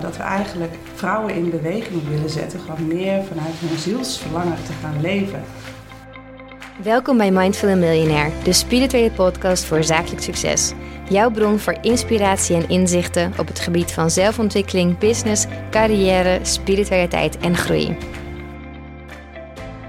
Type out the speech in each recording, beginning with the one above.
Dat we eigenlijk vrouwen in beweging willen zetten, gewoon meer vanuit hun zielsverlangen te gaan leven. Welkom bij Mindful Millionaire, de spirituele podcast voor zakelijk succes. Jouw bron voor inspiratie en inzichten op het gebied van zelfontwikkeling, business, carrière, spiritualiteit en groei.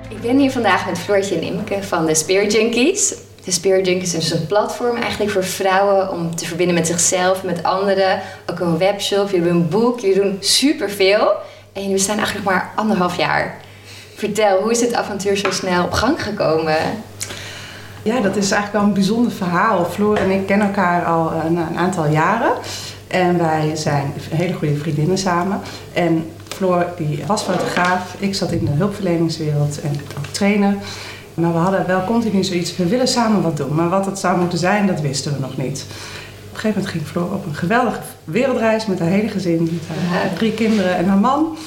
Ik ben hier vandaag met Floortje en Imke van de Spirit Junkies. De Spirit Junkies is een platform eigenlijk voor vrouwen om te verbinden met zichzelf, met anderen. Ook een webshop, jullie hebben een boek, jullie doen superveel. En jullie staan eigenlijk maar anderhalf jaar. Vertel, hoe is dit avontuur zo snel op gang gekomen? Ja, dat is eigenlijk wel een bijzonder verhaal. Floor en ik kennen elkaar al een, een aantal jaren. En wij zijn hele goede vriendinnen samen. En Floor die was fotograaf, ik zat in de hulpverleningswereld en ook trainer. Maar we hadden wel continu zoiets, we willen samen wat doen. Maar wat het zou moeten zijn, dat wisten we nog niet. Op een gegeven moment ging Floor op een geweldige wereldreis met haar hele gezin. Met haar drie kinderen en haar man.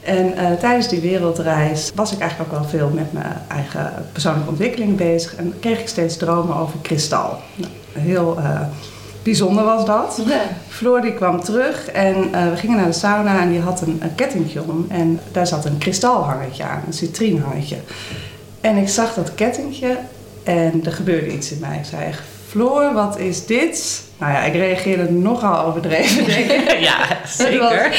En uh, tijdens die wereldreis was ik eigenlijk ook wel veel met mijn eigen persoonlijke ontwikkeling bezig. En kreeg ik steeds dromen over kristal. Nou, heel uh, bijzonder was dat. Ja. Floor die kwam terug en uh, we gingen naar de sauna en die had een, een kettingje om. En daar zat een kristalhangertje aan, een citrienhangertje. En ik zag dat kettingje en er gebeurde iets in mij. Ik zei echt, Floor, wat is dit? Nou ja, ik reageerde nogal overdreven, denk ik. ja, zeker.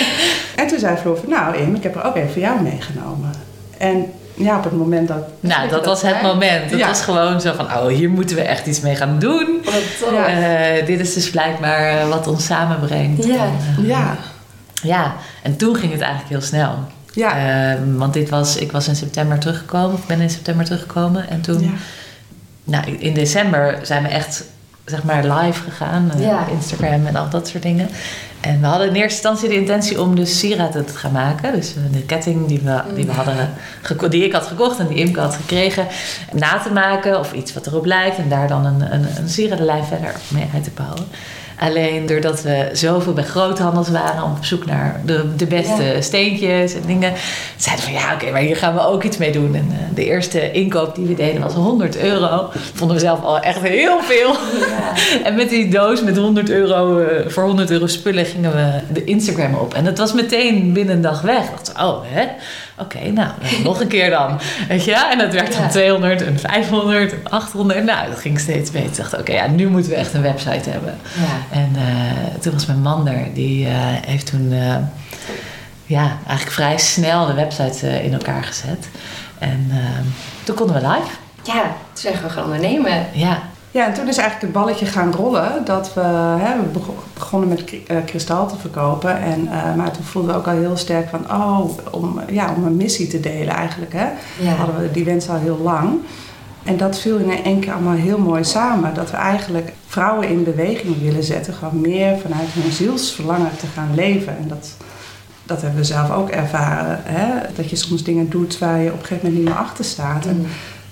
En toen zei Floor van, nou Im, ik heb er ook even voor jou meegenomen. En ja, op het moment dat... Nou, dat was het moment. Dat Ja. was gewoon zo van, oh, hier moeten we echt iets mee gaan doen. Ja. Eh, dit is dus blijkbaar eh, wat ons samenbrengt. Ja. En, eh, Ja, ja, en toen ging het eigenlijk heel snel. Ja, Eh, want dit was, ik was in september teruggekomen, of ben in september teruggekomen. En toen, ja. nou, in december zijn we echt, zeg maar, live gegaan. eh, Ja. Instagram en al dat soort dingen. En we hadden in eerste instantie de intentie om dus sieraden te gaan maken. Dus eh, de ketting die, we, die, we hadden geko- die ik had gekocht en die Imke had gekregen. Na te maken of iets wat erop lijkt. En daar dan een, een, een sieradenlijn verder mee uit te bouwen. Alleen doordat we zoveel bij groothandels waren om op zoek naar de, de beste Ja. steentjes en dingen, zeiden we van ja, oké, maar hier gaan we ook iets mee doen. En eh, de eerste inkoop die we deden was 100 euro. Vonden we zelf al echt heel veel. Ja. En met die doos met 100 euro, eh, voor 100 euro spullen gingen we de Instagram op. En dat was meteen binnen een dag weg. Ik dacht, oh, hè? Oké, nou, nog een keer dan. Weet je? En dat werd dan Ja. 200 en 500 en 800. Nou, dat ging steeds beter. Ik dacht, oké, ja, nu moeten we echt een website hebben. Ja. En eh, toen was mijn man er. Die eh, heeft toen eh, ja, eigenlijk vrij snel de website in elkaar gezet. En toen konden we live. Ja, toen zijn we gaan ondernemen. Ja, Ja, en toen is eigenlijk het balletje gaan rollen. Dat we, hè, we begonnen met eh, kristal te verkopen. En, eh, maar toen voelden we ook al heel sterk van, oh, om, ja, om een missie te delen eigenlijk. Hè, Ja. hadden we die wens al heel lang. En dat viel in één keer allemaal heel mooi samen. Dat we eigenlijk vrouwen in beweging willen zetten. Gewoon meer vanuit hun zielsverlangen te gaan leven. En dat, dat hebben we zelf ook ervaren. Hè? Dat je soms dingen doet waar je op een gegeven moment niet meer achter staat. En Mm.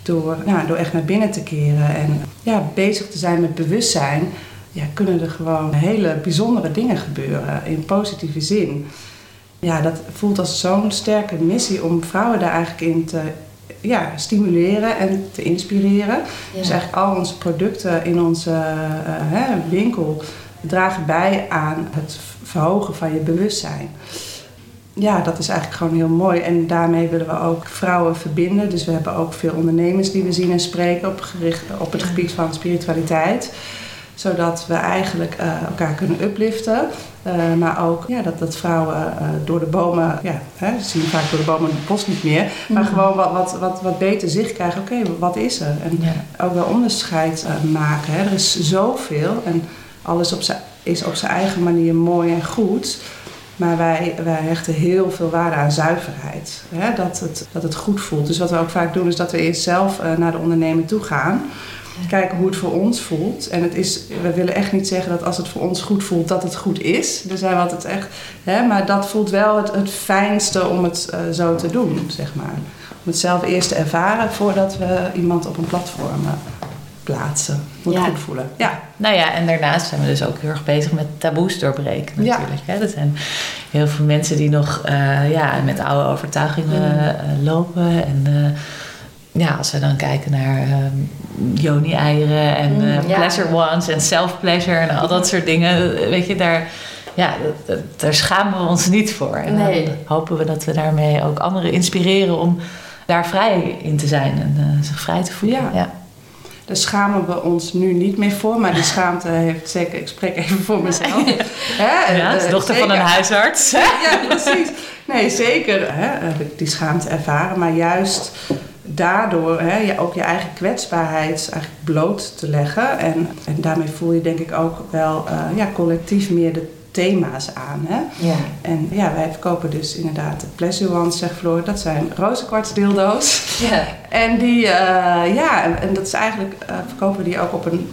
Door, nou, door echt naar binnen te keren en ja, bezig te zijn met bewustzijn, ja, kunnen er gewoon hele bijzondere dingen gebeuren in positieve zin. Ja, dat voelt als zo'n sterke missie om vrouwen daar eigenlijk in te ja, stimuleren en te inspireren. Ja. Dus eigenlijk al onze producten in onze eh, hè, winkel dragen bij aan het verhogen van je bewustzijn. Ja, dat is eigenlijk gewoon heel mooi. En daarmee willen we ook vrouwen verbinden. Dus we hebben ook veel ondernemers die we zien en spreken op, gericht, op het gebied van spiritualiteit. Zodat we eigenlijk eh, elkaar kunnen upliften. Eh, maar ook ja, dat, dat vrouwen eh, door de bomen, ja, hè, ze zien vaak door de bomen het bos niet meer. Maar gewoon wat, wat, wat, wat beter zicht krijgen. Oké, wat is er? En ja. ook wel onderscheid maken. Hè. Er is zoveel en alles op zijn, is op zijn eigen manier mooi en goed. Maar wij, wij hechten heel veel waarde aan zuiverheid. Hè? Dat, het, dat het goed voelt. Dus wat we ook vaak doen is dat we eerst zelf eh, naar de ondernemer toe gaan. Kijken hoe het voor ons voelt. En het is, we willen echt niet zeggen dat als het voor ons goed voelt, dat het goed is. Daar zijn we altijd echt. Hè? Maar dat voelt wel het, het fijnste om het eh, zo te doen, zeg maar. Om het zelf eerst te ervaren voordat we iemand op een platform eh, plaatsen. Moet Ja. goed voelen. Ja. Nou ja, en daarnaast zijn we dus ook heel erg bezig met taboes doorbreken Ja. natuurlijk. Hè? Er zijn heel veel mensen die nog eh, ja, met oude overtuigingen eh, lopen. En eh, ja, als we dan kijken naar yoni-eieren en Mm, ja. pleasure ones en self-pleasure en al dat soort dingen. Weet je, daar ja, daar schamen we ons niet voor. En Nee. dan hopen we dat we daarmee ook anderen inspireren om daar vrij in te zijn en zich vrij te voelen. Ja. ja. Daar schamen we ons nu niet meer voor, maar die schaamte heeft zeker, ik spreek even voor mezelf. Hè, Ja, als eh, dochter van een huisarts. Ja, precies. Nee, zeker hè, heb ik die schaamte ervaren, maar juist daardoor hè, je ook je eigen kwetsbaarheid eigenlijk bloot te leggen. En, en daarmee voel je denk ik ook wel eh, ja, collectief meer de thema's aan. Hè? Ja. En ja, wij verkopen dus inderdaad de pleasure ones, zegt Floor. Dat zijn rozenkwartsdildo's. Ja. En die, eh, ja, en, en dat is eigenlijk, eh, verkopen we die ook op een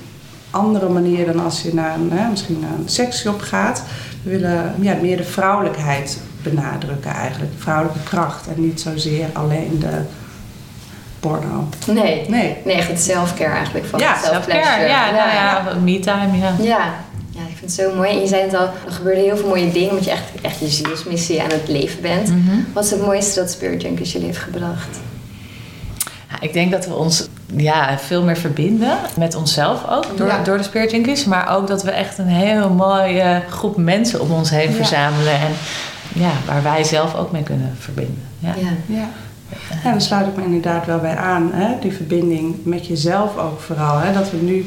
andere manier dan als je naar een, hè, misschien naar een seksshop gaat. We willen ja, meer de vrouwelijkheid benadrukken eigenlijk, de vrouwelijke kracht en niet zozeer alleen de porno. Nee. Nee. Nee, echt het self-care eigenlijk van Ja, het. Self-care, ja, nou ja, me-time, ja. Ja. Vind het zo mooi. En je zei het al, er gebeurden heel veel mooie dingen omdat je echt, echt je zielsmissie aan het leven bent. Mhm. Wat is het mooiste dat Spirit Junkies jullie heeft gebracht? Ja, ik denk dat we ons ja, veel meer verbinden met onszelf ook, door, Ja. door de Spirit Junkies. Maar ook dat we echt een heel mooie groep mensen om ons heen Ja. verzamelen. En ja, waar wij zelf ook mee kunnen verbinden. Ja. Ja. Ja. Ja, daar sluit ik me inderdaad wel bij aan. Hè? Die verbinding met jezelf ook vooral. Hè? Dat we nu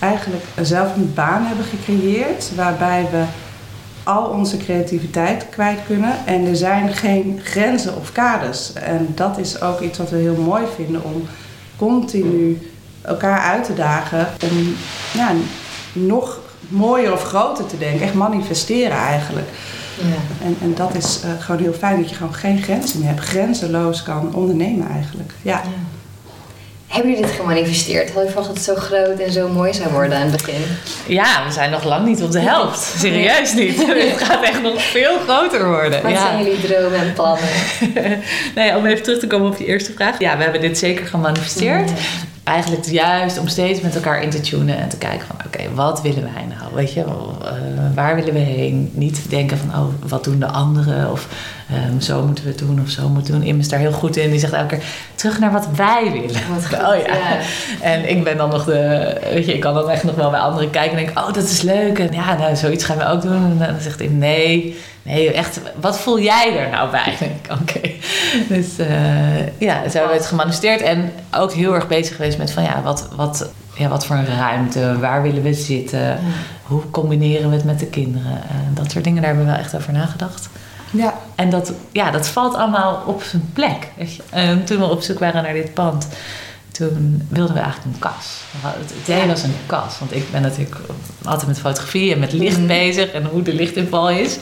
eigenlijk zelf een baan hebben gecreëerd waarbij we al onze creativiteit kwijt kunnen. En er zijn geen grenzen of kaders. En dat is ook iets wat we heel mooi vinden om continu elkaar uit te dagen om ja, nog mooier of groter te denken. Echt manifesteren eigenlijk. Ja. En, en dat is eh, gewoon heel fijn dat je gewoon geen grenzen meer hebt. Grenzeloos kan ondernemen eigenlijk. Ja. Hebben jullie dit gemanifesteerd? Had je verwacht dat het zo groot en zo mooi zou worden aan het begin? Ja, we zijn nog lang niet op de helft. Serieus niet. Het gaat echt nog veel groter worden. Wat ja. zijn jullie dromen en plannen? nee, om even terug te komen op je eerste vraag. Ja, we hebben dit zeker gemanifesteerd. Eigenlijk juist om steeds met elkaar in te tunen en te kijken van... oké, wat willen wij nou? Weet je, wel, eh, waar willen we heen? Niet denken van, oh, wat doen de anderen? Of ehm, zo moeten we het doen of zo moeten we doen. Im is daar heel goed in. Die zegt elke keer, terug naar wat wij willen. Wat goed, Oh ja. ja. En ik ben dan nog de... Weet je, ik kan dan echt nog wel bij anderen kijken en denk... oh, dat is leuk. En ja, nou, zoiets gaan we ook doen. En dan zegt Im, nee... Nee, echt, wat voel jij er nou bij? Oké. Dus eh, ja, zo hebben we het gemanifesteerd. En ook heel erg bezig geweest met van ja, wat, wat, ja, wat voor een ruimte? Waar willen we zitten? Hoe combineren we het met de kinderen? En dat soort dingen, daar hebben we wel echt over nagedacht. Ja. En dat, ja, dat valt allemaal op zijn plek. En toen we op zoek waren naar dit pand, toen wilden we eigenlijk een kas. Het idee was een kas. Want ik ben natuurlijk altijd met fotografie en met licht Mhm. bezig en hoe de lichtinval is.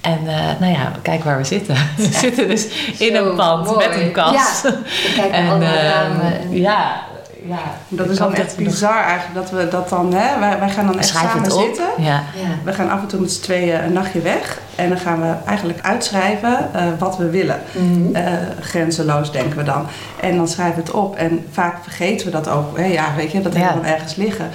En eh, nou ja, kijk waar we zitten. We zitten dus in Zo een pand mooi. met een kas. Ja, we kijken en ramen. en- ja, ja. Dat is dan echt nog- bizar eigenlijk. Dat we dat dan, hè, wij, wij gaan dan echt Schrijf samen zitten. Ja. Ja. We gaan af en toe met z'n tweeën een nachtje weg. En dan gaan we eigenlijk uitschrijven eh, wat we willen. Eh, grenzeloos denken we dan. En dan schrijven we het op. En vaak vergeten we dat ook. Hè? Ja, weet je, dat hebben we dan ergens liggen.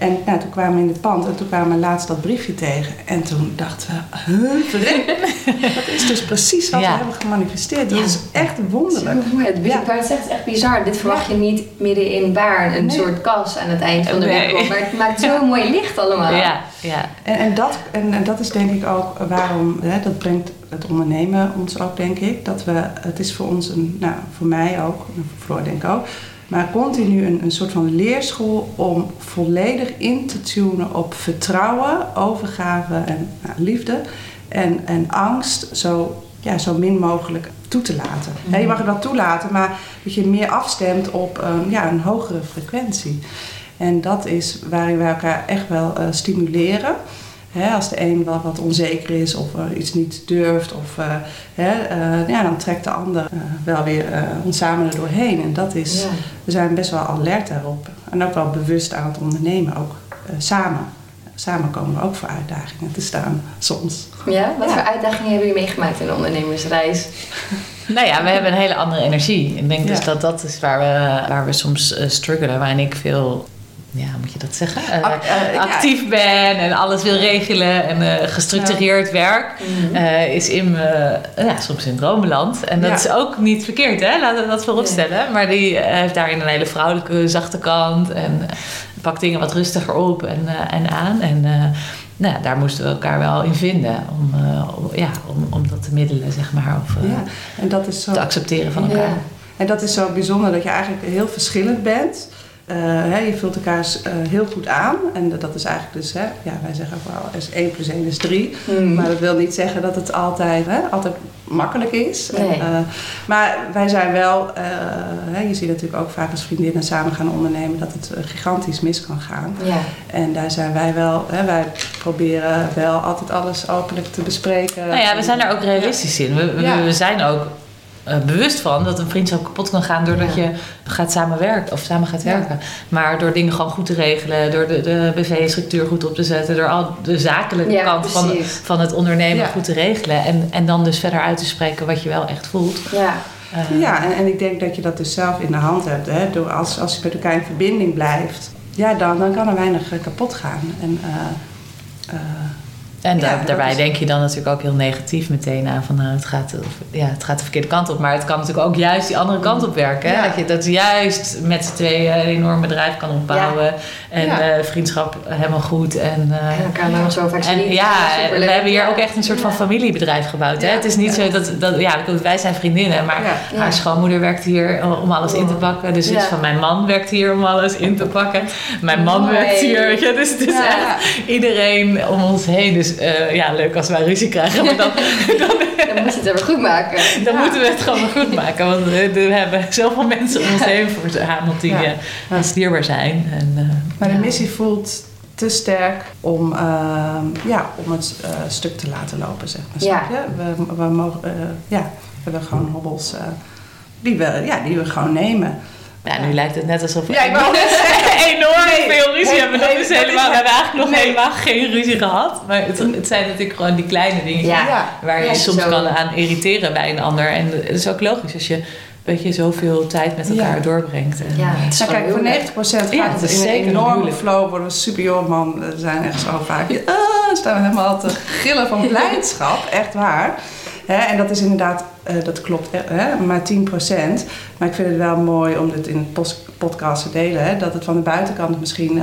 En nou, toen kwamen we in het pand en toen kwamen we laatst dat briefje tegen. En toen dachten we, huh, dat is dus precies wat Ja. we hebben gemanifesteerd. Dat Ja. is echt wonderlijk. Mooi. Het Ja. ja. het is echt, echt bizar. Dit verwacht je niet midden in Baarn, een Nee. soort kas aan het eind van de Nee. weg. Maar het maakt zo mooi licht allemaal. Ja, ja. En, en, dat, en, en dat is denk ik ook waarom, hè, dat brengt het ondernemen ons ook denk ik. Dat we, het is voor ons, een, nou voor mij ook, voor Floor denk ik ook, maar continu een, een soort van leerschool om volledig in te tunen op vertrouwen, overgave en nou, liefde. En, en angst zo, ja, zo min mogelijk toe te laten. Hè, je mag het wel toelaten, maar dat je meer afstemt op ehm, ja, een hogere frequentie. En dat is waarin wij elkaar echt wel eh, stimuleren. Hè, als de een wat, wat onzeker is of iets niet durft, of, eh, hè, eh, ja, dan trekt de ander eh, wel weer ons samen er doorheen. En dat is, Ja. we zijn best wel alert daarop. En ook wel bewust aan het ondernemen, ook samen. Samen komen we ook voor uitdagingen te staan, soms. Ja? Wat Ja. voor uitdagingen hebben jullie meegemaakt in de ondernemersreis? Nou ja, we hebben een hele andere energie. Ik denk dus dat dat is waar we, waar we soms struggelen. Waarin ik veel, ja, moet je dat zeggen? Ja. actief ben en alles wil regelen en eh, gestructureerd werk. Mhm. is in ja, soms in dromenland. En dat is ook niet verkeerd, hè? Laten we dat vooropstellen. Maar die heeft daarin een hele vrouwelijke, zachte kant. En pakt dingen wat rustiger op en, en aan. En nou, daar moesten we elkaar wel in vinden om, uh, om ja, om, om dat te middelen, zeg maar. Of uh, ja, en dat is zo, te accepteren van elkaar. En dat is zo bijzonder dat je eigenlijk heel verschillend bent. Uh, hè, je vult elkaar uh, heel goed aan. En dat is eigenlijk dus, hè, ja, wij zeggen ook wel, is 1 plus 1 is 3. Mm. Maar dat wil niet zeggen dat het altijd, hè, altijd makkelijk is. Nee. En, uh, maar wij zijn wel, hè, je ziet natuurlijk ook vaak als vriendinnen samen gaan ondernemen, dat het gigantisch mis kan gaan. Ja. En daar zijn wij wel, hè, wij proberen wel altijd alles openlijk te bespreken. Nou ja, we zijn daar ook realistisch in. We, we, ja. we zijn ook uh, bewust van dat een vriendschap kapot kan gaan doordat ja. je gaat samenwerken of samen gaat werken. Ja. Maar door dingen gewoon goed te regelen, door de, de BV-structuur goed op te zetten, door al de zakelijke ja, kant van, van het ondernemen goed te regelen. En, en dan dus verder uit te spreken wat je wel echt voelt. Ja. Uh, ja, en, en ik denk dat je dat dus zelf in de hand hebt. Hè? Door als, als je met elkaar in verbinding blijft, ja, dan, dan kan er weinig kapot gaan. En, uh, en ja, daarbij is... denk je dan natuurlijk ook heel negatief meteen aan van nou, het gaat, ja, het gaat de verkeerde kant op. Maar het kan natuurlijk ook juist die andere kant op werken. Dat je dat juist met z'n tweeën een enorm bedrijf kan opbouwen. En uh, vriendschap helemaal goed. En, uh, en elkaar nog zo vaak en, Ja, we hebben hier ook echt een soort van familiebedrijf gebouwd. Hè? Het is niet zo dat, dat, ja, wij zijn vriendinnen. Maar haar schoonmoeder werkt hier om alles in te pakken. Dus iets van mijn man werkt hier om alles in te pakken. Mijn man Mooi. werkt hier. Dus het is echt iedereen om ons heen. Dus uh, ja, leuk als wij ruzie krijgen. Maar dan, dan, dan moet je het er weer goed maken. Dan ja. moeten we het gewoon weer goed maken. Want we, we hebben zoveel mensen om ons heen verzameld die ja. uh, dierbaar zijn. En, uh, maar de missie voelt te sterk om, ja, om het stuk te laten lopen, zeg maar. Ja. We, we, mogen, ja, we hebben gewoon hobbels die, we, ja, die we gewoon nemen. Ja, nu lijkt het net alsof we ja, enorm nee, veel ruzie nee, hebben. Dat nee, is dat helemaal, we hebben eigenlijk nog nee. helemaal geen ruzie gehad. Maar het, het zijn natuurlijk gewoon die kleine dingen Ja. Ja. waar je Ja, soms zo. kan aan irriteren bij een ander. En het is ook logisch als je, weet je zoveel tijd met elkaar Ja. doorbrengt. En, Ja, eh, het is Nou, kijk, voor heel 90% Ja, gaat het het is in een zeker een enorme huwelijk. flow, worden we super man. We zijn echt zo vaak, ah, staan we helemaal te gillen van blijdschap, echt waar. Hè, en dat is inderdaad, eh, dat klopt, eh, hè, maar 10%. Maar ik vind het wel mooi om dit in het podcast te delen. Hè, dat het van de buitenkant misschien,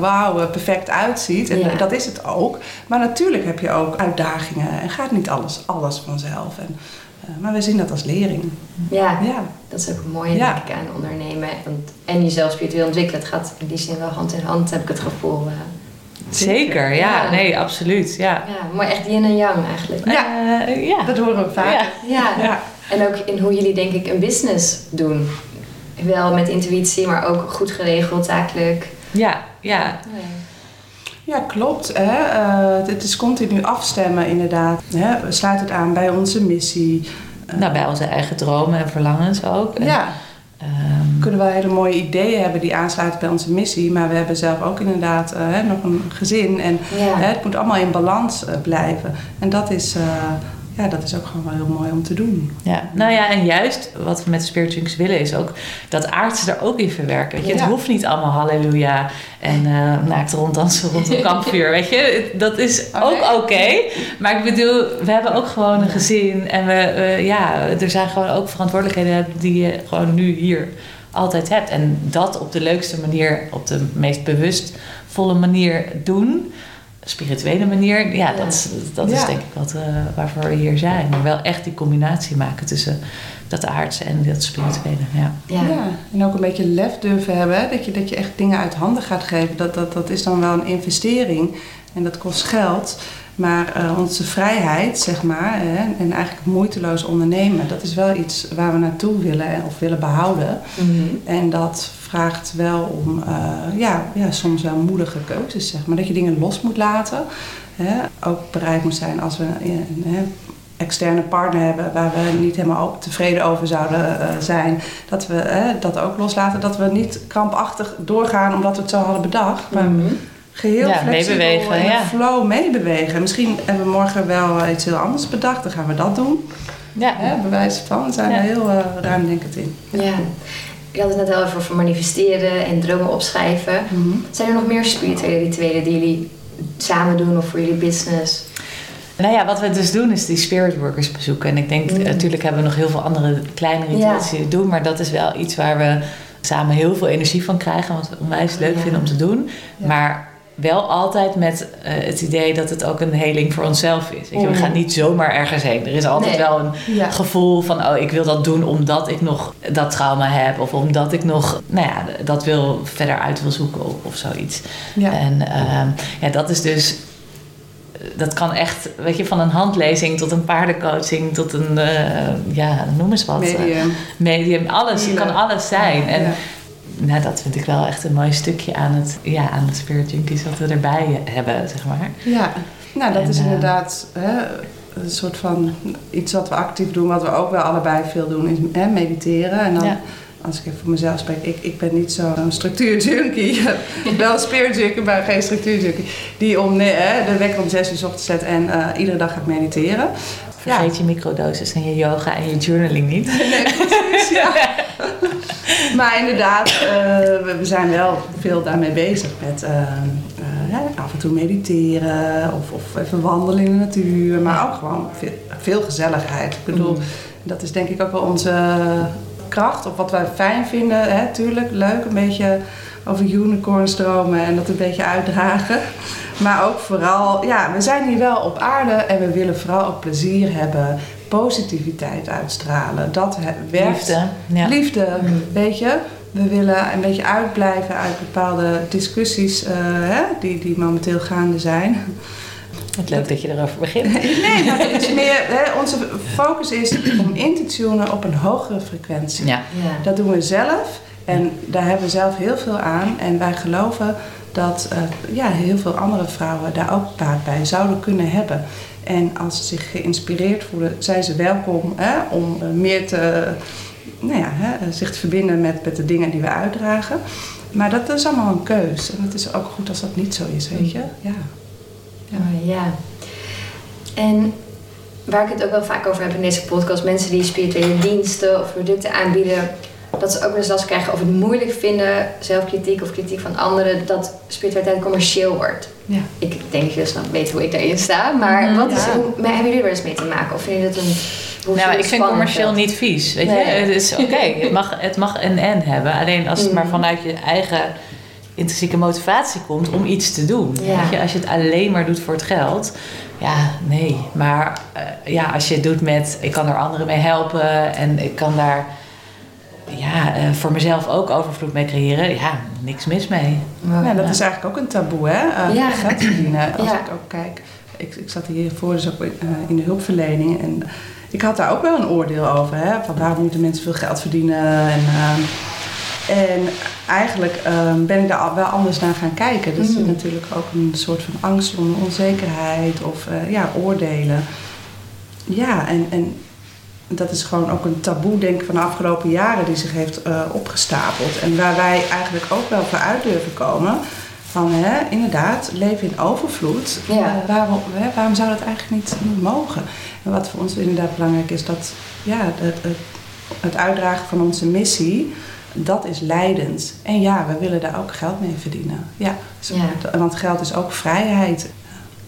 wauw, eh, perfect uitziet. En Ja. dat is het ook. Maar natuurlijk heb je ook uitdagingen en gaat niet alles, alles vanzelf. En, maar we zien dat als lering. Ja, Ja. dat is ook het mooie Ja. denk ik aan ondernemen. Want, en jezelf spiritueel ontwikkelen. Het gaat in die zin wel hand in hand, heb ik het gevoel. Zeker, ja, Ja. nee, absoluut. Ja. ja, mooi echt yin en yang eigenlijk. Ja. Eh, ja. Dat horen we vaak. Ja. Ja. Ja. En ook in hoe jullie denk ik een business doen. Wel met intuïtie, maar ook goed geregeld, zakelijk. ja, ja. Ja, klopt. Hè. Eh, het is continu afstemmen inderdaad. Hè. We sluiten het aan bij onze missie. Nou, bij onze eigen dromen en verlangens ook. En, ja, we kunnen wel hele mooie ideeën hebben die aansluiten bij onze missie. Maar we hebben zelf ook inderdaad eh, nog een gezin. En Ja. het moet allemaal in balans eh, blijven. En dat is, eh, ja, dat is ook gewoon wel heel mooi om te doen. Ja, nou ja, en juist wat we met de Spirit Junks willen is ook dat aardse er ook in verwerken. Weet je, Ja. het hoeft niet allemaal halleluja en eh naakt ronddansen rond een kampvuur, weet je. Dat is Oh, ook oké, maar ik bedoel, we hebben ook gewoon een gezin en we, ja, er zijn gewoon ook verantwoordelijkheden die je gewoon nu hier altijd hebt. En dat op de leukste manier, op de meest bewustvolle manier doen spirituele manier, ja, Ja. dat, is, dat is denk ik wat, eh, waarvoor we hier zijn. Maar wel echt die combinatie maken tussen dat aardse en dat spirituele. Ja. Ja. Ja, en ook een beetje lef durven hebben. Hè? Dat, je, dat je echt dingen uit handen gaat geven. Dat, dat, dat is dan wel een investering. En dat kost geld. Maar eh, onze vrijheid, zeg maar, hè, en eigenlijk moeiteloos ondernemen, dat is wel iets waar we naartoe willen en- of willen behouden. Mhm. En dat vraagt wel om, eh, ja, ja, soms wel moedige keuzes, zeg maar. Dat je dingen los moet laten. Hè? Ook bereid moet zijn als we een, een, externe partner hebben waar we niet helemaal tevreden over zouden eh, zijn. Dat we hè, dat ook loslaten. Dat we niet krampachtig doorgaan omdat we het zo hadden bedacht. Maar Mhm. geheel Ja, flexibel meebewegen, in ja. de flow meebewegen. Misschien hebben we morgen wel eh, iets heel anders bedacht. Dan gaan we dat doen. Ja. Hè, bewijs van. We zijn Ja. er heel uh, ruimdenkend in. Ja. Ik had het net al over manifesteren en dromen opschrijven. Zijn er nog meer spirituele rituelen die jullie samen doen of voor jullie business? Nou ja, wat we dus doen is die spirit workers bezoeken. En ik denk, Mm. natuurlijk hebben we nog heel veel andere kleine rituelen die we doen. Maar dat is wel iets waar we samen heel veel energie van krijgen. Wat we onwijs leuk Ja. vinden om te doen. Ja. Maar wel altijd met eh, het idee dat het ook een heling voor onszelf is. We Mm. gaan niet zomaar ergens heen. Er is altijd Nee. wel een Ja. gevoel van, oh, ik wil dat doen omdat ik nog dat trauma heb. Of omdat ik nog, nou ja, dat wil verder uit wil zoeken of, of zoiets. Ja. En ehm, ja, dat is dus, dat kan echt, weet je, van een handlezing tot een paardencoaching tot een, eh, ja, noem eens wat. Medium. medium, alles, het kan alles zijn. En Ja. Nou, dat vind ik wel echt een mooi stukje aan het, ja, aan het Spirit Junkies wat we erbij hebben, zeg maar. Ja, nou dat En, is eh, inderdaad hè, een soort van iets wat we actief doen, wat we ook wel allebei veel doen, is hè, mediteren. En dan, Ja. als ik even voor mezelf spreek, ik, ik ben niet zo'n structuurjunkie. wel spirit junkie, maar geen structuurjunkie. Die om hè, de wekker om zes uur 's ochtends zet en eh, iedere dag gaat mediteren. Vergeet je microdoses en je yoga en je journaling niet. Nee, precies, ja. Maar inderdaad, eh, we, we zijn wel veel daarmee bezig met eh, eh, af en toe mediteren of, of even wandelen in de natuur. Maar ook gewoon veel, veel gezelligheid. Ik bedoel, Mm. dat is denk ik ook wel onze kracht. Of wat wij fijn vinden, hè, tuurlijk, leuk. Een beetje over unicorns dromen en dat een beetje uitdragen. Maar ook vooral, ja, we zijn hier wel op aarde en we willen vooral ook plezier hebben. Positiviteit uitstralen. Dat werkt. Liefde. Ja. Liefde, Mm. weet je. We willen een beetje uitblijven uit bepaalde discussies eh, hè, die, die momenteel gaande zijn. Wat leuk dat je erover begint. Nee, maar het is meer, hè, onze focus is om in te tunen op een hogere frequentie. Ja. Ja. Dat doen we zelf en daar hebben we zelf heel veel aan. En wij geloven dat eh, ja, heel veel andere vrouwen daar ook baat bij zouden kunnen hebben. En als ze zich geïnspireerd voelen, zijn ze welkom hè, om eh, meer te, nou ja, hè, zich te verbinden met, met de dingen die we uitdragen. Maar dat is allemaal een keus. En het is ook goed als dat niet zo is, weet je. Ja. Ja. Oh, ja. En waar ik het ook wel vaak over heb in deze podcast, mensen die spirituele diensten of producten aanbieden, dat ze ook wel eens last krijgen of het moeilijk vinden, zelfkritiek of kritiek van anderen, dat spiritualiteit commercieel wordt. Ja. Ik denk dat je snap weet hoe ik daarin sta, maar Mhm, wat is, hoe, maar hebben jullie er eens mee te maken? Of vind je dat een hoe Nou, ik vind commercieel dat? niet vies. Weet je, het is oké. het, mag, het mag een en hebben. Alleen als het maar Mm. vanuit je eigen intrinsieke motivatie komt om iets te doen. Ja. Weet je, als je het alleen maar doet voor het geld, ja, nee. Maar eh, ja, als je het doet met ik kan er anderen mee helpen en ik kan daar ja, eh, voor mezelf ook overvloed mee creëren, ja, niks mis mee. Ja, dat is eigenlijk ook een taboe, hè? Eh, Ja. Geld verdienen. Als Ja. ik ook kijk, ik, ik zat hiervoor dus ook in, eh, in de hulpverlening en ik had daar ook wel een oordeel over, hè? Van waarom moeten mensen veel geld verdienen en... en eigenlijk ehm, ben ik daar al wel anders naar gaan kijken. Dus zit natuurlijk ook een soort van angst om onzekerheid of eh, ja, oordelen. Ja, en, en dat is gewoon ook een taboe, denk ik, van de afgelopen jaren die zich heeft eh, opgestapeld. En waar wij eigenlijk ook wel voor uit durven komen. Van hè, inderdaad, leven in overvloed. Ja. Eh, waarom, hè, waarom zou dat eigenlijk niet, niet mogen? En wat voor ons inderdaad belangrijk is, dat ja, het, het, het uitdragen van onze missie, dat is leidend. En ja, we willen daar ook geld mee verdienen. Ja, Ja. want geld is ook vrijheid.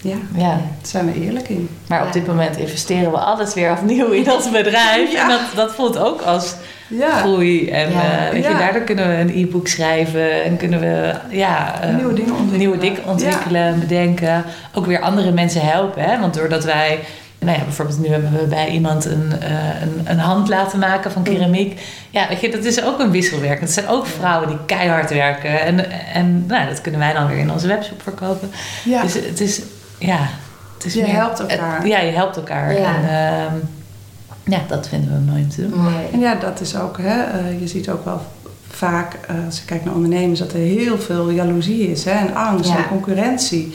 Ja, Ja. daar zijn we eerlijk in. Maar op dit moment investeren we alles weer opnieuw in ons bedrijf. Ja. En dat, dat voelt ook als Ja, groei. En Ja. eh, weet je, daardoor kunnen we een e-book schrijven en kunnen we ja, eh, nieuwe dingen ontwikkelen. nieuwe dingen ontwikkelen, bedenken. Ook weer andere mensen helpen. Hè? Want doordat wij, nou ja, bijvoorbeeld nu hebben we bij iemand een, eh, een, een hand laten maken van keramiek. Ja, weet je, dat is ook een wisselwerk. Het zijn ook vrouwen die keihard werken. En, en nou, dat kunnen wij dan weer in onze webshop verkopen. Ja. Dus het is, ja, het is Je meer- helpt elkaar. het- ja, je helpt elkaar. Ja. En ehm, ja, dat vinden we mooi om te doen. Mooi. En ja, dat is ook, hè, eh, je ziet ook wel vaak, eh, als je kijkt naar ondernemers, dat er heel veel jaloezie is hè, en angst Ja. en concurrentie.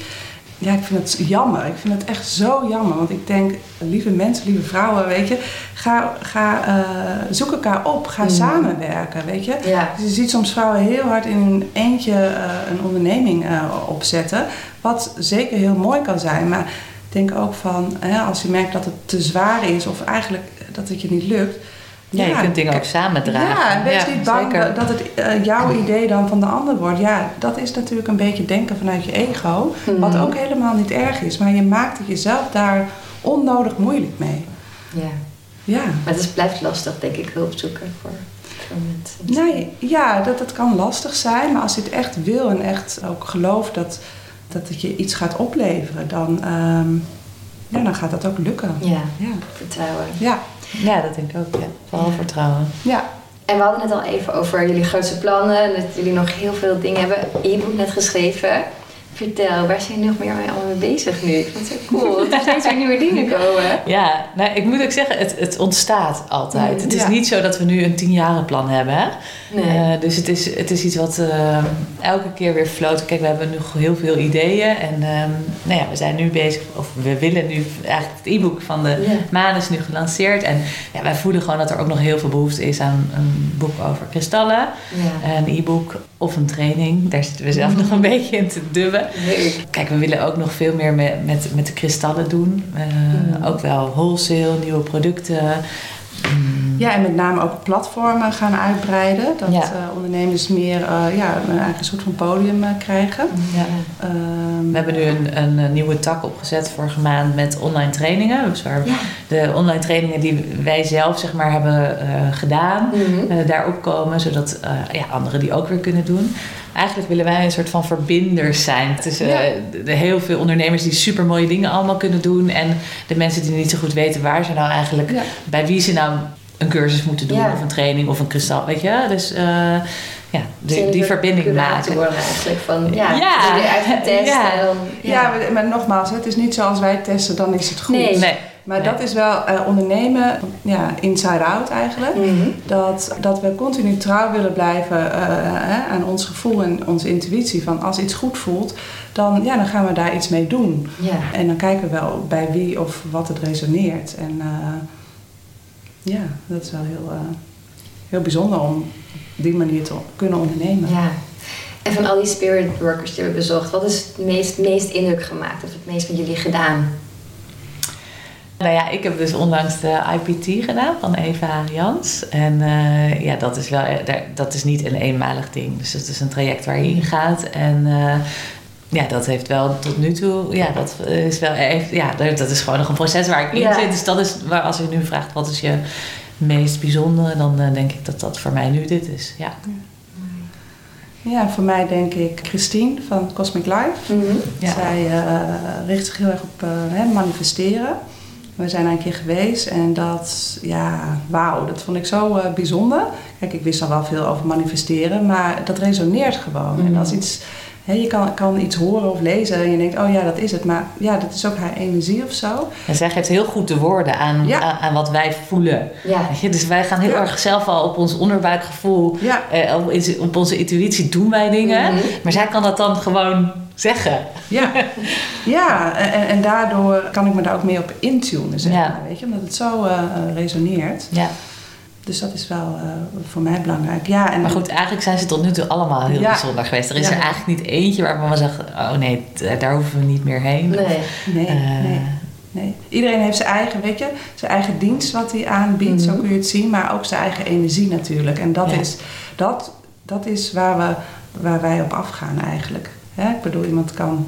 Ja, ik vind het jammer. Ik vind het echt zo jammer. Want ik denk, lieve mensen, lieve vrouwen, weet je, ga, ga eh, zoek elkaar op, ga Mm. samenwerken, weet je. Ja. Dus je ziet soms vrouwen heel hard in hun eentje eh, een onderneming eh, opzetten. Wat zeker heel mooi kan zijn. Maar ik denk ook van, hè, als je merkt dat het te zwaar is of eigenlijk dat het je niet lukt. Ja, je kunt dingen ook samen dragen. Ja, en wees niet bang zeker. dat het eh, jouw idee dan van de ander wordt. Ja, dat is natuurlijk een beetje denken vanuit je ego. Wat Mhm. ook helemaal niet erg is. Maar je maakt het jezelf daar onnodig moeilijk mee. Ja. Ja. Maar het is, blijft lastig, denk ik, hulp zoeken voor, voor mensen. Nee, ja, dat, dat kan lastig zijn. Maar als je het echt wil en echt ook gelooft dat, dat het je iets gaat opleveren, dan, ehm, ja, dan gaat dat ook lukken. Ja, Ja, vertrouwen. ja, Ja, dat denk ik ook. Ja. Vooral Ja. vertrouwen. ja. En we hadden het al even over jullie grootste plannen. Dat jullie nog heel veel dingen hebben. E-book net geschreven. Vertel, waar zijn jullie nog meer mee allemaal mee bezig nu? Ik vind het zo cool dat er steeds weer nieuwe dingen komen. Ja, nou, ik moet ook zeggen, het, het ontstaat altijd. Mm, het is ja. niet zo dat we nu een tienjarenplan hebben. Hè? Nee. Eh, dus het is, het is iets wat eh, elke keer weer floot. Kijk, we hebben nog heel veel ideeën. En ehm, nou ja, we zijn nu bezig, of we willen nu eigenlijk het e-book van de Ja. maan is nu gelanceerd. En ja, wij voelen gewoon dat er ook nog heel veel behoefte is aan een boek over kristallen. Een e-book of een training. Daar zitten we zelf nog een beetje in te dubben. Leuk. Kijk, we willen ook nog veel meer met, met, met de kristallen doen. Eh, Mm. Ook wel wholesale, nieuwe producten. Mm, Ja, en met name ook platformen gaan uitbreiden. Dat Ja. eh, ondernemers meer eh, ja, een eigen soort van podium krijgen. ja. Ehm, We hebben nu een, een, nieuwe tak opgezet vorige maand met online trainingen. Dus waar Ja. de online trainingen die wij zelf zeg maar, hebben gedaan, Mhm. eh, daarop komen. Zodat ja, anderen die ook weer kunnen doen. Eigenlijk willen wij een soort van verbinders zijn tussen Ja. eh, de, de heel veel ondernemers die super mooie dingen allemaal kunnen doen. En de mensen die niet zo goed weten waar ze nou eigenlijk, Ja. bij wie ze nou een cursus moeten doen. Ja. Of een training of een kristal. Weet je? Dus eh, ja, die, die verbinding maken. Worden eigenlijk van, ja, Ja. weer uitgetest. Ja. En dan, ja, maar- maar nogmaals, het is niet zoals wij testen, dan is het goed. Nee. Nee. Maar Nee. dat is wel eh, ondernemen, ja, inside-out eigenlijk. Mhm. Dat, dat we continu trouw willen blijven eh, hè, aan ons gevoel en onze intuïtie. Van als iets goed voelt, dan, ja, dan gaan we daar iets mee doen. Ja. En dan kijken we wel bij wie of wat het resoneert. En eh, ja, dat is wel heel, eh, heel bijzonder om die manier te kunnen ondernemen. ja. En van al die spirit workers die we bezocht, wat is het meest, meest indruk gemaakt? Of het meest met jullie gedaan? Nou ja, ik heb dus onlangs de IPT gedaan van Eva Jans. En eh, ja, dat is, wel, eh, dat is niet een eenmalig ding. Dus dat is een traject waar je in gaat. En eh, ja, dat heeft wel tot nu toe... Ja, dat is wel echt... Ja, dat is gewoon nog een proces waar ik in Ja. zit. Dus dat is waar als je nu vraagt wat is je meest bijzondere... dan eh, denk ik dat dat voor mij nu dit is. Ja. Ja, voor mij denk ik Christine van Cosmic Life. Mhm. Ja. Zij eh, richt zich heel erg op eh, hè, manifesteren. We zijn daar een keer geweest en dat, ja, wauw, dat vond ik zo eh, bijzonder. Kijk, ik wist al wel veel over manifesteren, maar dat resoneert gewoon. En Mhm. als iets, je kan, kan iets horen of lezen en je denkt, oh ja, dat is het. Maar ja, dat is ook haar energie of zo. En zij geeft heel goed de woorden aan, Ja. aan, aan wat wij voelen. Ja. Dus wij gaan heel Ja. erg zelf al op ons onderbuikgevoel... Eh, op, op onze intuïtie doen wij dingen. Mhm. Maar zij kan dat dan gewoon zeggen. ja. ja en, en daardoor kan ik me daar ook meer op intunen, zeg maar, weet je. Omdat het zo eh, eh, resoneert. Ja. Dus dat is wel eh, voor mij belangrijk. Ja, en Maar goed, eigenlijk zijn ze tot nu toe allemaal heel Ja. bijzonder geweest. Er is Ja. er eigenlijk niet eentje waarvan we zeggen... oh nee, daar hoeven we niet meer heen. Nee. Nee, Eh, nee, nee. Iedereen heeft zijn eigen, weet je, zijn eigen dienst wat hij aanbiedt, zo Mhm. kun je het zien, maar ook zijn eigen energie natuurlijk. En dat, Ja. is, dat, dat is waar, we, waar wij op afgaan eigenlijk. Hè? Ik bedoel, iemand kan.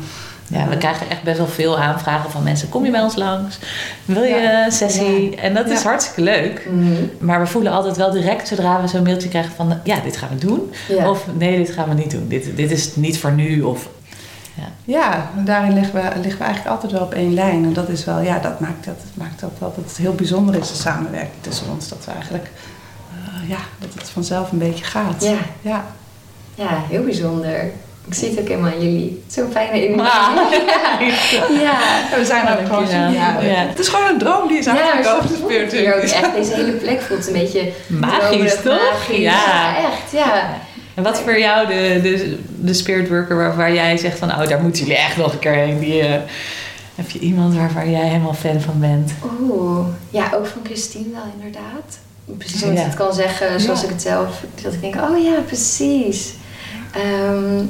Ja, we krijgen echt best wel veel aanvragen van mensen. Kom je bij ons langs? Wil je Ja. een sessie? En dat is hartstikke leuk. Mhm. Maar we voelen altijd wel direct zodra we zo'n mailtje krijgen van... ja, dit gaan we doen. Of nee, dit gaan we niet doen. Dit, dit is niet voor nu. Of, Ja, daarin liggen we, liggen we eigenlijk altijd wel op één lijn. En dat is wel, ja, dat maakt dat, dat maakt ook wel dat het heel bijzonder is, de samenwerking tussen ons. Dat we eigenlijk, eh, ja, dat het vanzelf een beetje gaat. Ja. ja. ja, heel bijzonder. Ik zie het ook helemaal aan jullie. Zo'n fijne energie. Ah. Ja. Ja, we zijn Oh, ook gewoon, ja, Ja. het is gewoon een droom die is Ja, maar uitgekomen. zo voelt het hier ook echt. Deze hele plek voelt een beetje Magisch, toch? magisch. Ja. echt. Ja. En wat voor jou de, de, de spirit worker waar, waar jij zegt van... oh, daar moeten jullie echt nog een keer heen. Die, eh, heb je iemand waarvan jij helemaal fan van bent? Oeh. Ja, ook van Christine wel inderdaad. Precies hoe Ja. ik het kan zeggen zoals Ja. ik het zelf... Dat ik denk, oh ja, precies. Ehm,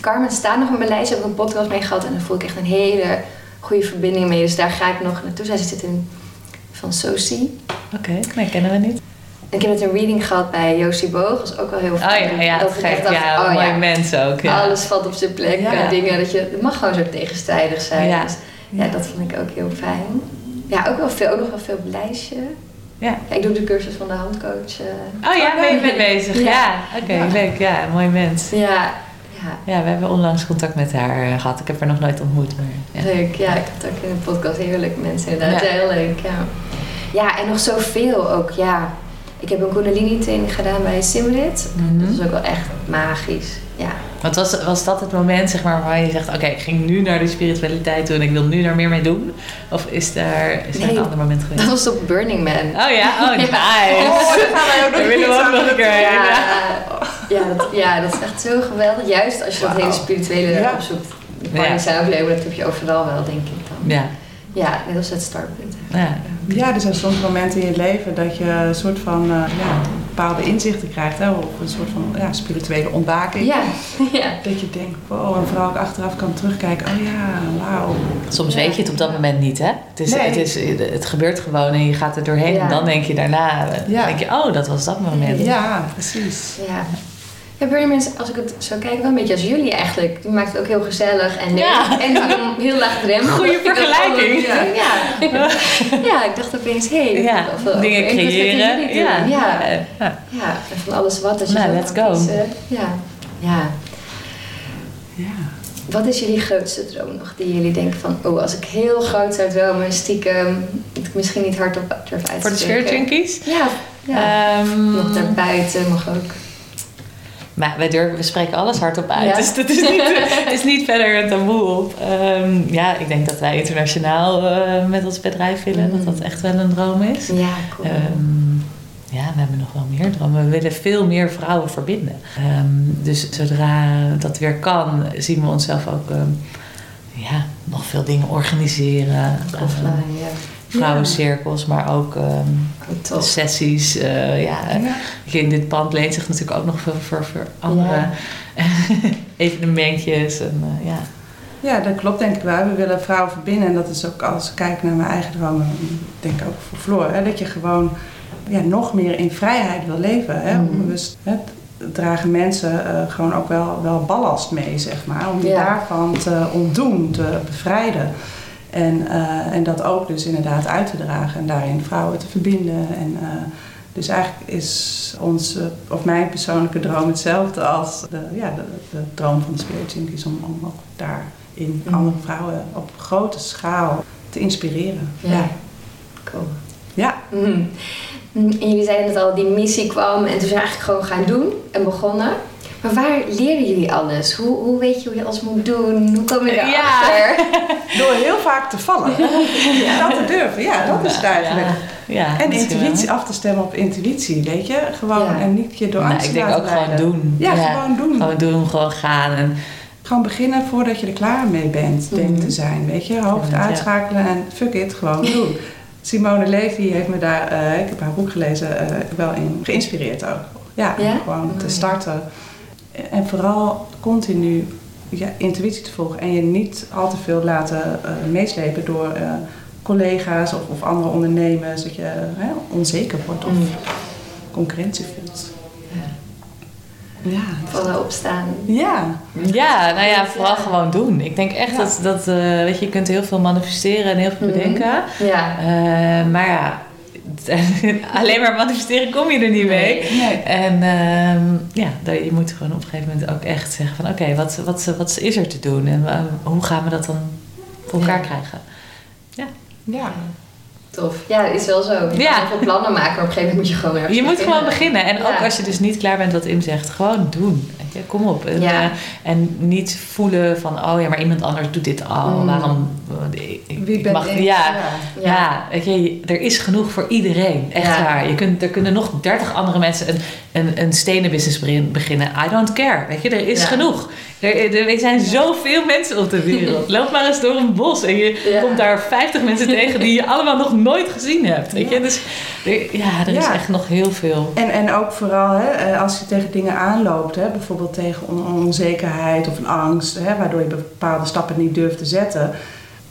Carmen staat nog in mijn lijst. Heb ik een podcast mee gehad. En dan voel ik echt een hele goede verbinding mee. Dus daar ga ik nog naartoe. Zij zit in van Soci. Oké, nee, kennen we niet. Ik heb net een reading gehad bij Josie Boog. Dat is ook wel heel Oh fijn. ja, ja dat geeft ja, oh ja, mens ook. Ja. alles valt op zijn plek. En Dingen dat je, het mag gewoon zo tegenstrijdig zijn. Ja. Dus ja, dat vond ik ook heel fijn. Ja, ook, wel veel, ook nog wel veel op lijstje. Ja. Ik doe de cursus van de handcoach. eh. Oh ja, ben je mee bezig? Ja. Oké, leuk. Ja, mooi mens. Ja, ja, we hebben onlangs contact met haar eh, gehad. Ik heb haar nog nooit ontmoet. Maar, ja. Leuk, ja, ik had ook in de podcast heerlijk mensen inderdaad. Ja. Ja. Heel leuk, ja. Ja, en nog zoveel ook, ja. Ik heb een Kundalini training gedaan bij Simrit. Mhm. Dat is ook wel echt magisch, ja. Want was, was dat het moment zeg maar, waar je zegt... oké, ik ging nu naar die spiritualiteit toe... en ik wil nu daar meer mee doen? Of is daar, is Nee, een ander moment geweest? Dat was op Burning Man. Oh ja? Oh, nice. Oh, daar gaan wij ook willen we ook nog een keer heen. Ja, Ja. ja, dat, ja, dat is echt zo geweldig. Juist als je dat hele spirituele Ja. opzoekt. De Ja. parties zijn ook leuk, dat heb je overal wel, denk ik dan. Ja. Ja, net als het startpunt. ja. Ja, er zijn soms momenten in je leven dat je een soort van eh, ja, bepaalde inzichten krijgt. Hè, of een soort van ja, spirituele ontwaking. Ja, ja. Dat je denkt, wow, en vooral ook achteraf kan terugkijken. Oh ja, wauw. Soms weet je het op dat moment niet, hè? Het, is, Nee. het, is, het gebeurt gewoon en je gaat er doorheen. Ja. En dan denk je daarna... Ja. denk je, oh, dat was dat moment. Ja, precies. Ja. Ja, Burning Man, als ik het zo kijk, wel een beetje als jullie eigenlijk. Die maakt het ook heel gezellig en leuk. Ja. En heel, laagdrempelig. Dacht, vergelijking. Ja. ik dacht opeens, hé. hey, Ja, of, dingen creëren. Ja. Ja. Ja. ja, en van alles wat. Als je Nou, let's go. kiezen. Ja. ja. Ja. Wat is jullie grootste droom nog? Die jullie denken van, oh, als ik heel groot zou dromen, stiekem, dat ik misschien niet hardop durf uit te Voor de. Junkies? Ja, ja. Ehm, nog daarbuiten mag ook. Maar wij durven, we spreken alles hardop uit. Ja. Dus dat is niet, het is niet verder een taboe op. Ehm, ja, ik denk dat wij internationaal eh, met ons bedrijf willen. Dat dat echt wel een droom is. Ja, cool. Ehm, ja, we hebben nog wel meer dromen. We willen veel meer vrouwen verbinden. Ehm, dus zodra dat weer kan, zien we onszelf ook ja, nog veel dingen organiseren. Offline, ja. Vrouwencirkels, maar ook ehm, sessies. eh, ja, Ja. in dit pand leent zich natuurlijk ook nog voor, voor, voor andere Ja. evenementjes. En, eh, ja. Ja, dat klopt denk ik wel. We willen vrouwen verbinden. En dat is ook als ik kijk naar mijn eigen dromen, denk ik ook voor Floor. Hè, dat je gewoon ja, nog meer in vrijheid wil leven. Hè, Mhm. onbewust, hè, dragen mensen eh, gewoon ook wel, wel ballast mee, zeg maar. Om je daarvan te ontdoen, te bevrijden. En, eh, en dat ook dus inderdaad uit te dragen. En daarin vrouwen te verbinden. En, eh, dus eigenlijk is onze, of mijn persoonlijke droom hetzelfde als de, ja, de, de droom van de Spirit Junkies. Om, om ook daarin Mhm. andere vrouwen op grote schaal te inspireren. Ja. Cool. Ja. Mhm. Mm, En jullie zeiden net al, die missie kwam en toen zijn eigenlijk gewoon gaan doen en begonnen. Maar waar leren jullie alles? Hoe, hoe weet je hoe je alles moet doen? Hoe kom je Ja. erachter? Door heel vaak te vallen. Dat te durven, ja, dat is het eigenlijk. Ja, En wel. intuïtie af te stemmen op intuïtie, weet je? Gewoon Ja. en niet je door Nou, angst ik te denk laten ook gewoon doen. Ja, gewoon doen. Gewoon doen, gewoon gaan. En, Gewoon beginnen voordat je er klaar mee bent, denk Mhm. te zijn. Weet je, hoofd Ja. uitschakelen en fuck it, gewoon doen. Simone Levy heeft me daar, eh, ik heb haar boek gelezen, eh, wel in geïnspireerd ook. Ja, gewoon Oh, te ja. starten. En vooral continu je intuïtie te volgen en je niet al te veel laten eh, meeslepen door eh, collega's of, of andere ondernemers. Dat je hè, onzeker wordt of Mm. concurrentie voelt. Ja. Vallen opstaan. Ja. ja, nou ja, vooral gewoon doen. Ik denk echt Ja. dat, dat eh, weet je, je kunt heel veel manifesteren en heel veel Mhm. bedenken. Ja. Eh, maar ja, alleen maar manifesteren kom je er niet mee. Nee. En ehm, ja, daar- je moet gewoon op een gegeven moment ook echt zeggen van... oké, wat, wat, wat is er te doen en eh, hoe gaan we dat dan voor elkaar Ja. krijgen? Ja. Tof. Ja, dat is wel zo. Je Ja. kan heel veel plannen maken, maar op een gegeven moment moet je gewoon Je moet gewoon beginnen. En ook Ja. als je dus niet klaar bent wat Im zegt, gewoon doen. Je, kom op. En, Ja. eh, en niet voelen van, oh ja, maar iemand anders doet dit al. Mm. Waarom? eh, Ik, Wie ben mag, ik? Ja, Ja. ja. weet je, er is genoeg voor iedereen. Echt Ja. waar. Je kunt, er kunnen nog dertig andere mensen een, een, een stenen business begin- beginnen. I don't care. Weet je, er is Ja. genoeg. Er, er, er zijn zoveel mensen op de wereld. Loop maar eens door een bos en je Ja. komt daar 50 mensen tegen die je allemaal nog nooit gezien hebt. Weet je, dus er, ja, er is Ja. echt nog heel veel. En, en ook vooral hè, eh, als je tegen dingen aanloopt, hè, bijvoorbeeld tegen on- onzekerheid of een angst, hè, waardoor je bepaalde stappen niet durft te zetten.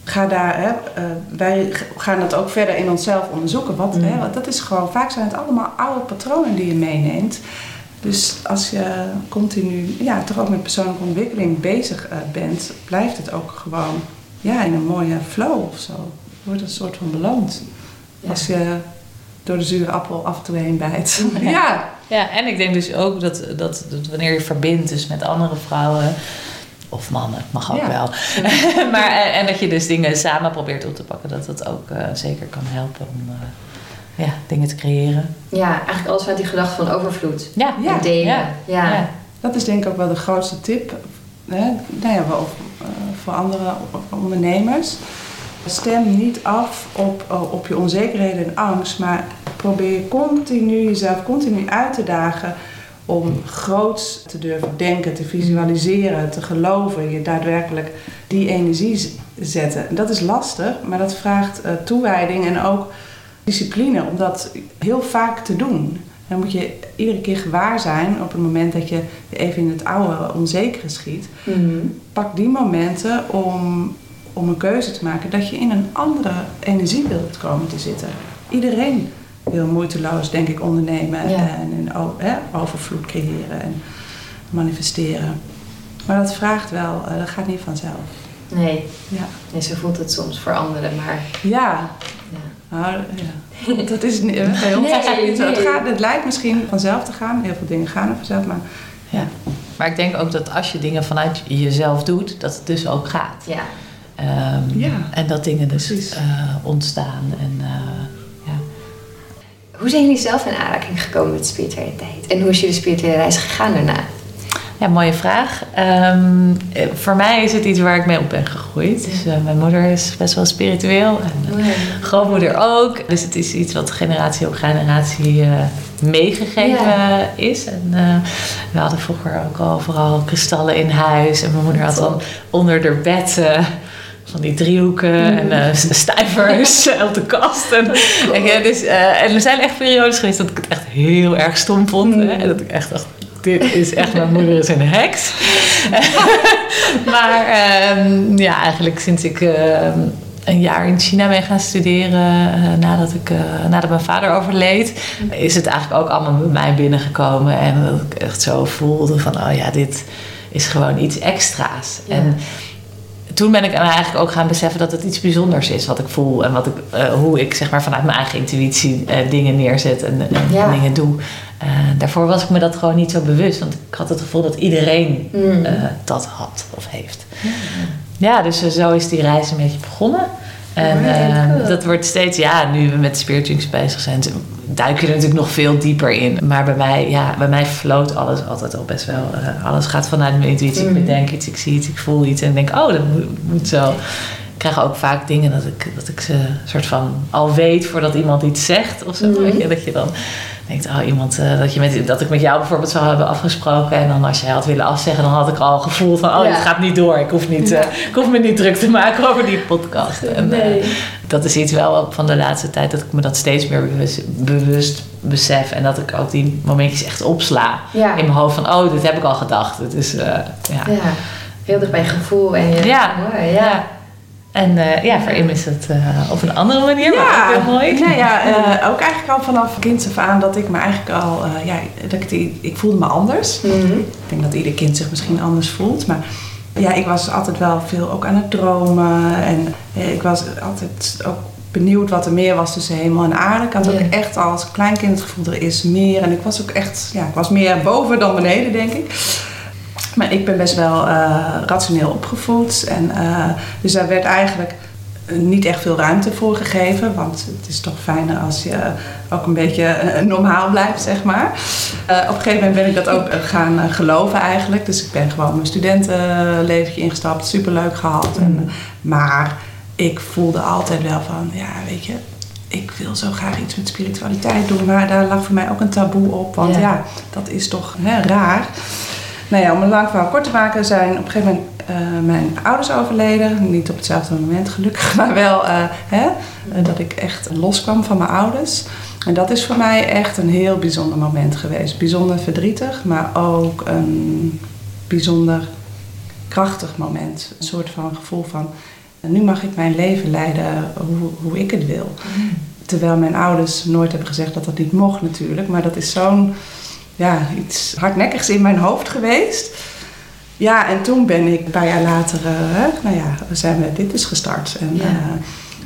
Ga daar, hè, eh, wij gaan dat ook verder in onszelf onderzoeken. Wat, Mm. hè, want dat is gewoon, vaak zijn het allemaal oude patronen die je meeneemt. Dus als je continu, ja, toch ook met persoonlijke ontwikkeling bezig eh, bent, blijft het ook gewoon, ja, in een mooie flow of zo. Wordt een soort van beloond. Ja. Als je door de zure appel af en toe heen bijt. Ja. ja. Ja, en ik denk dus ook dat, dat, dat wanneer je verbindt dus met andere vrouwen, of mannen, mag ook Ja. wel. maar, en, en dat je dus dingen samen probeert op te pakken, dat dat ook eh, zeker kan helpen om eh, ja, dingen te creëren. Ja, eigenlijk alles vanuit die gedachte van overvloed. Ja, Ja. En delen. Ja. Ja. Ja. Dat is denk ik ook wel de grootste tip hè? Nou ja, wel, eh, voor andere ondernemers. Stem niet af op, eh, op je onzekerheden en angst, maar probeer continu jezelf continu uit te dagen om groots te durven denken, te visualiseren, te geloven, je daadwerkelijk die energie zetten. En dat is lastig, maar dat vraagt eh, toewijding en ook discipline om dat heel vaak te doen. Dan moet je iedere keer gewaar zijn op het moment dat je even in het oude onzekere schiet. Mhm. Pak die momenten om, om een keuze te maken dat je in een andere energie wilt komen te zitten. Iedereen wil moeiteloos, denk ik, ondernemen Ja. en overvloed creëren en manifesteren. Maar dat vraagt wel, eh, dat gaat niet vanzelf. Nee. Ja, nee, zo voelt het soms voor anderen, maar ja. ja. Nou, ja. dat is niet, bij ons het Nee, niet zo. Het, gaat, het lijkt misschien vanzelf te gaan, heel veel dingen gaan er vanzelf, maar Ja. Maar ik denk ook dat als je dingen vanuit jezelf doet, dat het dus ook gaat. ja. Ehm, Ja, en dat dingen dus eh, ontstaan. En, eh. Hoe zijn jullie zelf in aanraking gekomen met spiritualiteit? En hoe is jullie spirituele reis gegaan daarna? ja, mooie vraag. Ehm, eh, voor mij is het iets waar ik mee op ben gegroeid. Dus, eh, mijn moeder is best wel spiritueel. En, eh, grootmoeder ook. Dus het is iets wat generatie op generatie eh, meegegeven Ja. is. En we hadden vroeger ook al vooral kristallen in huis. En mijn moeder had dan onder haar bed van die driehoeken en eh, stijvers op de kast. En, en, ja, dus, eh, en er zijn echt periodes geweest dat ik het echt heel erg stom vond. Hè? En dat ik echt dacht, dit is echt, mijn moeder is een heks. maar ehm, ja, eigenlijk sinds ik ehm, een jaar in China ben gaan studeren, eh, nadat, ik, eh, nadat mijn vader overleed, is het eigenlijk ook allemaal bij mij binnengekomen. En dat ik echt zo voelde van, oh ja, dit is gewoon iets extra's. Ja. En toen ben ik eigenlijk ook gaan beseffen dat het iets bijzonders is wat ik voel. En wat ik, eh, hoe ik zeg maar vanuit mijn eigen intuïtie eh, dingen neerzet en, en Ja. dingen doe. Eh, daarvoor was ik me dat gewoon niet zo bewust. Want ik had het gevoel dat iedereen Mm. dat had of heeft. Ja, dus zo is die reis een beetje begonnen. En eh, cool. dat wordt steeds, ja, nu we met Spirit Drinks bezig zijn, duik je er natuurlijk nog veel dieper in. Maar bij mij, ja, bij mij floot alles altijd al best wel. eh, alles gaat vanuit mijn intuïtie. Ik bedenk iets, ik zie iets, ik voel iets en denk, oh, dat moet, moet zo. Ik krijg ook vaak dingen dat ik, dat ik ze soort van al weet voordat iemand iets zegt of zo. Weet je, dat je dan denkt, oh, iemand, eh, dat, je met, dat ik met jou bijvoorbeeld zou hebben afgesproken. En dan als jij had willen afzeggen, dan had ik al gevoeld van, oh, Ja. dit gaat niet door. Ik hoef, niet, eh, ik hoef me niet druk te maken over die podcast. En, eh, dat is iets wel van de laatste tijd dat ik me dat steeds meer bewust, bewust besef. En dat ik ook die momentjes echt opsla Ja. in mijn hoofd van, oh, dit heb ik al gedacht. Het is, ja. Ja. Heel dicht bij je gevoel en je... Ja. Ja. En eh, ja, voor Im is het eh, op een andere manier, maar ook heel mooi. Nou ja, eh, ook eigenlijk al vanaf kinds af aan dat ik me eigenlijk al, eh, ja, dat ik, die, ik voelde me anders. Mhm. Ik denk dat ieder kind zich misschien anders voelt, maar ja, ik was altijd wel veel ook aan het dromen en eh, ik was altijd ook benieuwd wat er meer was tussen hemel en aarde. Ik had ook Ja. echt als kleinkind het gevoel, er is meer en ik was ook echt, ja, ik was meer boven dan beneden, denk ik. Maar ik ben best wel eh, rationeel opgevoed. En, eh, dus daar werd eigenlijk eh, niet echt veel ruimte voor gegeven. Want het is toch fijner als je ook een beetje normaal blijft, zeg maar. Op een gegeven moment ben ik dat ook gaan geloven eigenlijk. Dus ik ben gewoon mijn studentenleventje ingestapt. Superleuk gehad. En, maar ik voelde altijd wel van, ja, weet je... Ik wil zo graag iets met spiritualiteit doen, maar daar lag voor mij ook een taboe op. Want Ja. ja, dat is toch hè, raar. Nou ja, om een lang verhaal kort te maken zijn op een gegeven moment eh, mijn ouders overleden. Niet op hetzelfde moment gelukkig, maar wel eh, hè, eh, dat ik echt loskwam van mijn ouders. En dat is voor mij echt een heel bijzonder moment geweest. Bijzonder verdrietig, maar ook een bijzonder krachtig moment. Een soort van gevoel van, nu mag ik mijn leven leiden hoe, hoe ik het wil. Terwijl mijn ouders nooit hebben gezegd dat dat niet mocht natuurlijk. Maar dat is zo'n ja, iets hardnekkigs in mijn hoofd geweest. Ja, en toen ben ik een paar jaar later, eh, nou ja, zijn we dit is gestart. En Ja. ja.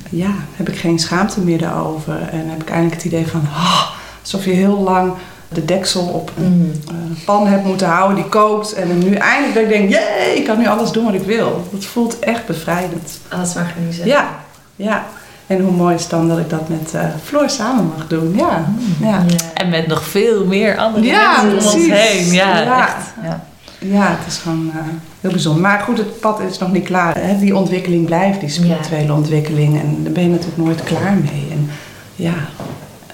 ja, heb ik geen schaamte meer daarover. En heb ik eindelijk het idee van, ah, alsof je heel lang de deksel op een uh, pan heb moeten houden die kookt. En nu eindelijk dat ik denk, jee, ik kan nu alles doen wat ik wil. Dat voelt echt bevrijdend. Alles mag genieten. Ja, ja. En hoe mooi is dan dat ik dat met uh, Floor samen mag doen. Ja. ja. En met nog veel meer andere ja, mensen om ons heen. Ja, ja. echt. Ja. Ja, het is gewoon uh, heel bijzonder. Maar goed, het pad is nog niet klaar. Hè? Die ontwikkeling blijft, die spirituele ja. ontwikkeling. En daar ben je natuurlijk nooit klaar mee. En ja,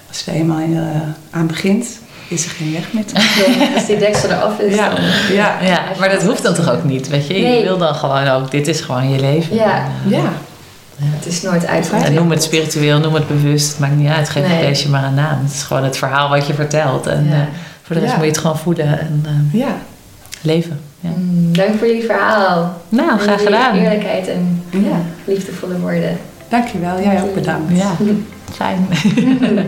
als je er eenmaal in, uh, aan begint, is er geen weg meer terug. als die deksel eraf is, ja. dan... Ja. ja, maar dat hoeft dan toch ook niet, weet je? Nee. Je wil dan gewoon ook, dit is gewoon je leven. Ja. En, uh, ja. Het is nooit uit. En noem het spiritueel, noem het bewust. Het maakt niet uit. Geef Nee. het beestje maar een naam. Het is gewoon het verhaal wat je vertelt. En Ja. eh, voor de rest Ja. moet je het gewoon voeden en eh, ja. leven. Ja. Mm, dank voor jullie verhaal. Nou, graag En gedaan. Eerlijkheid en liefdevolle woorden. Dankjewel, jij ook bedankt. Ja, fijn.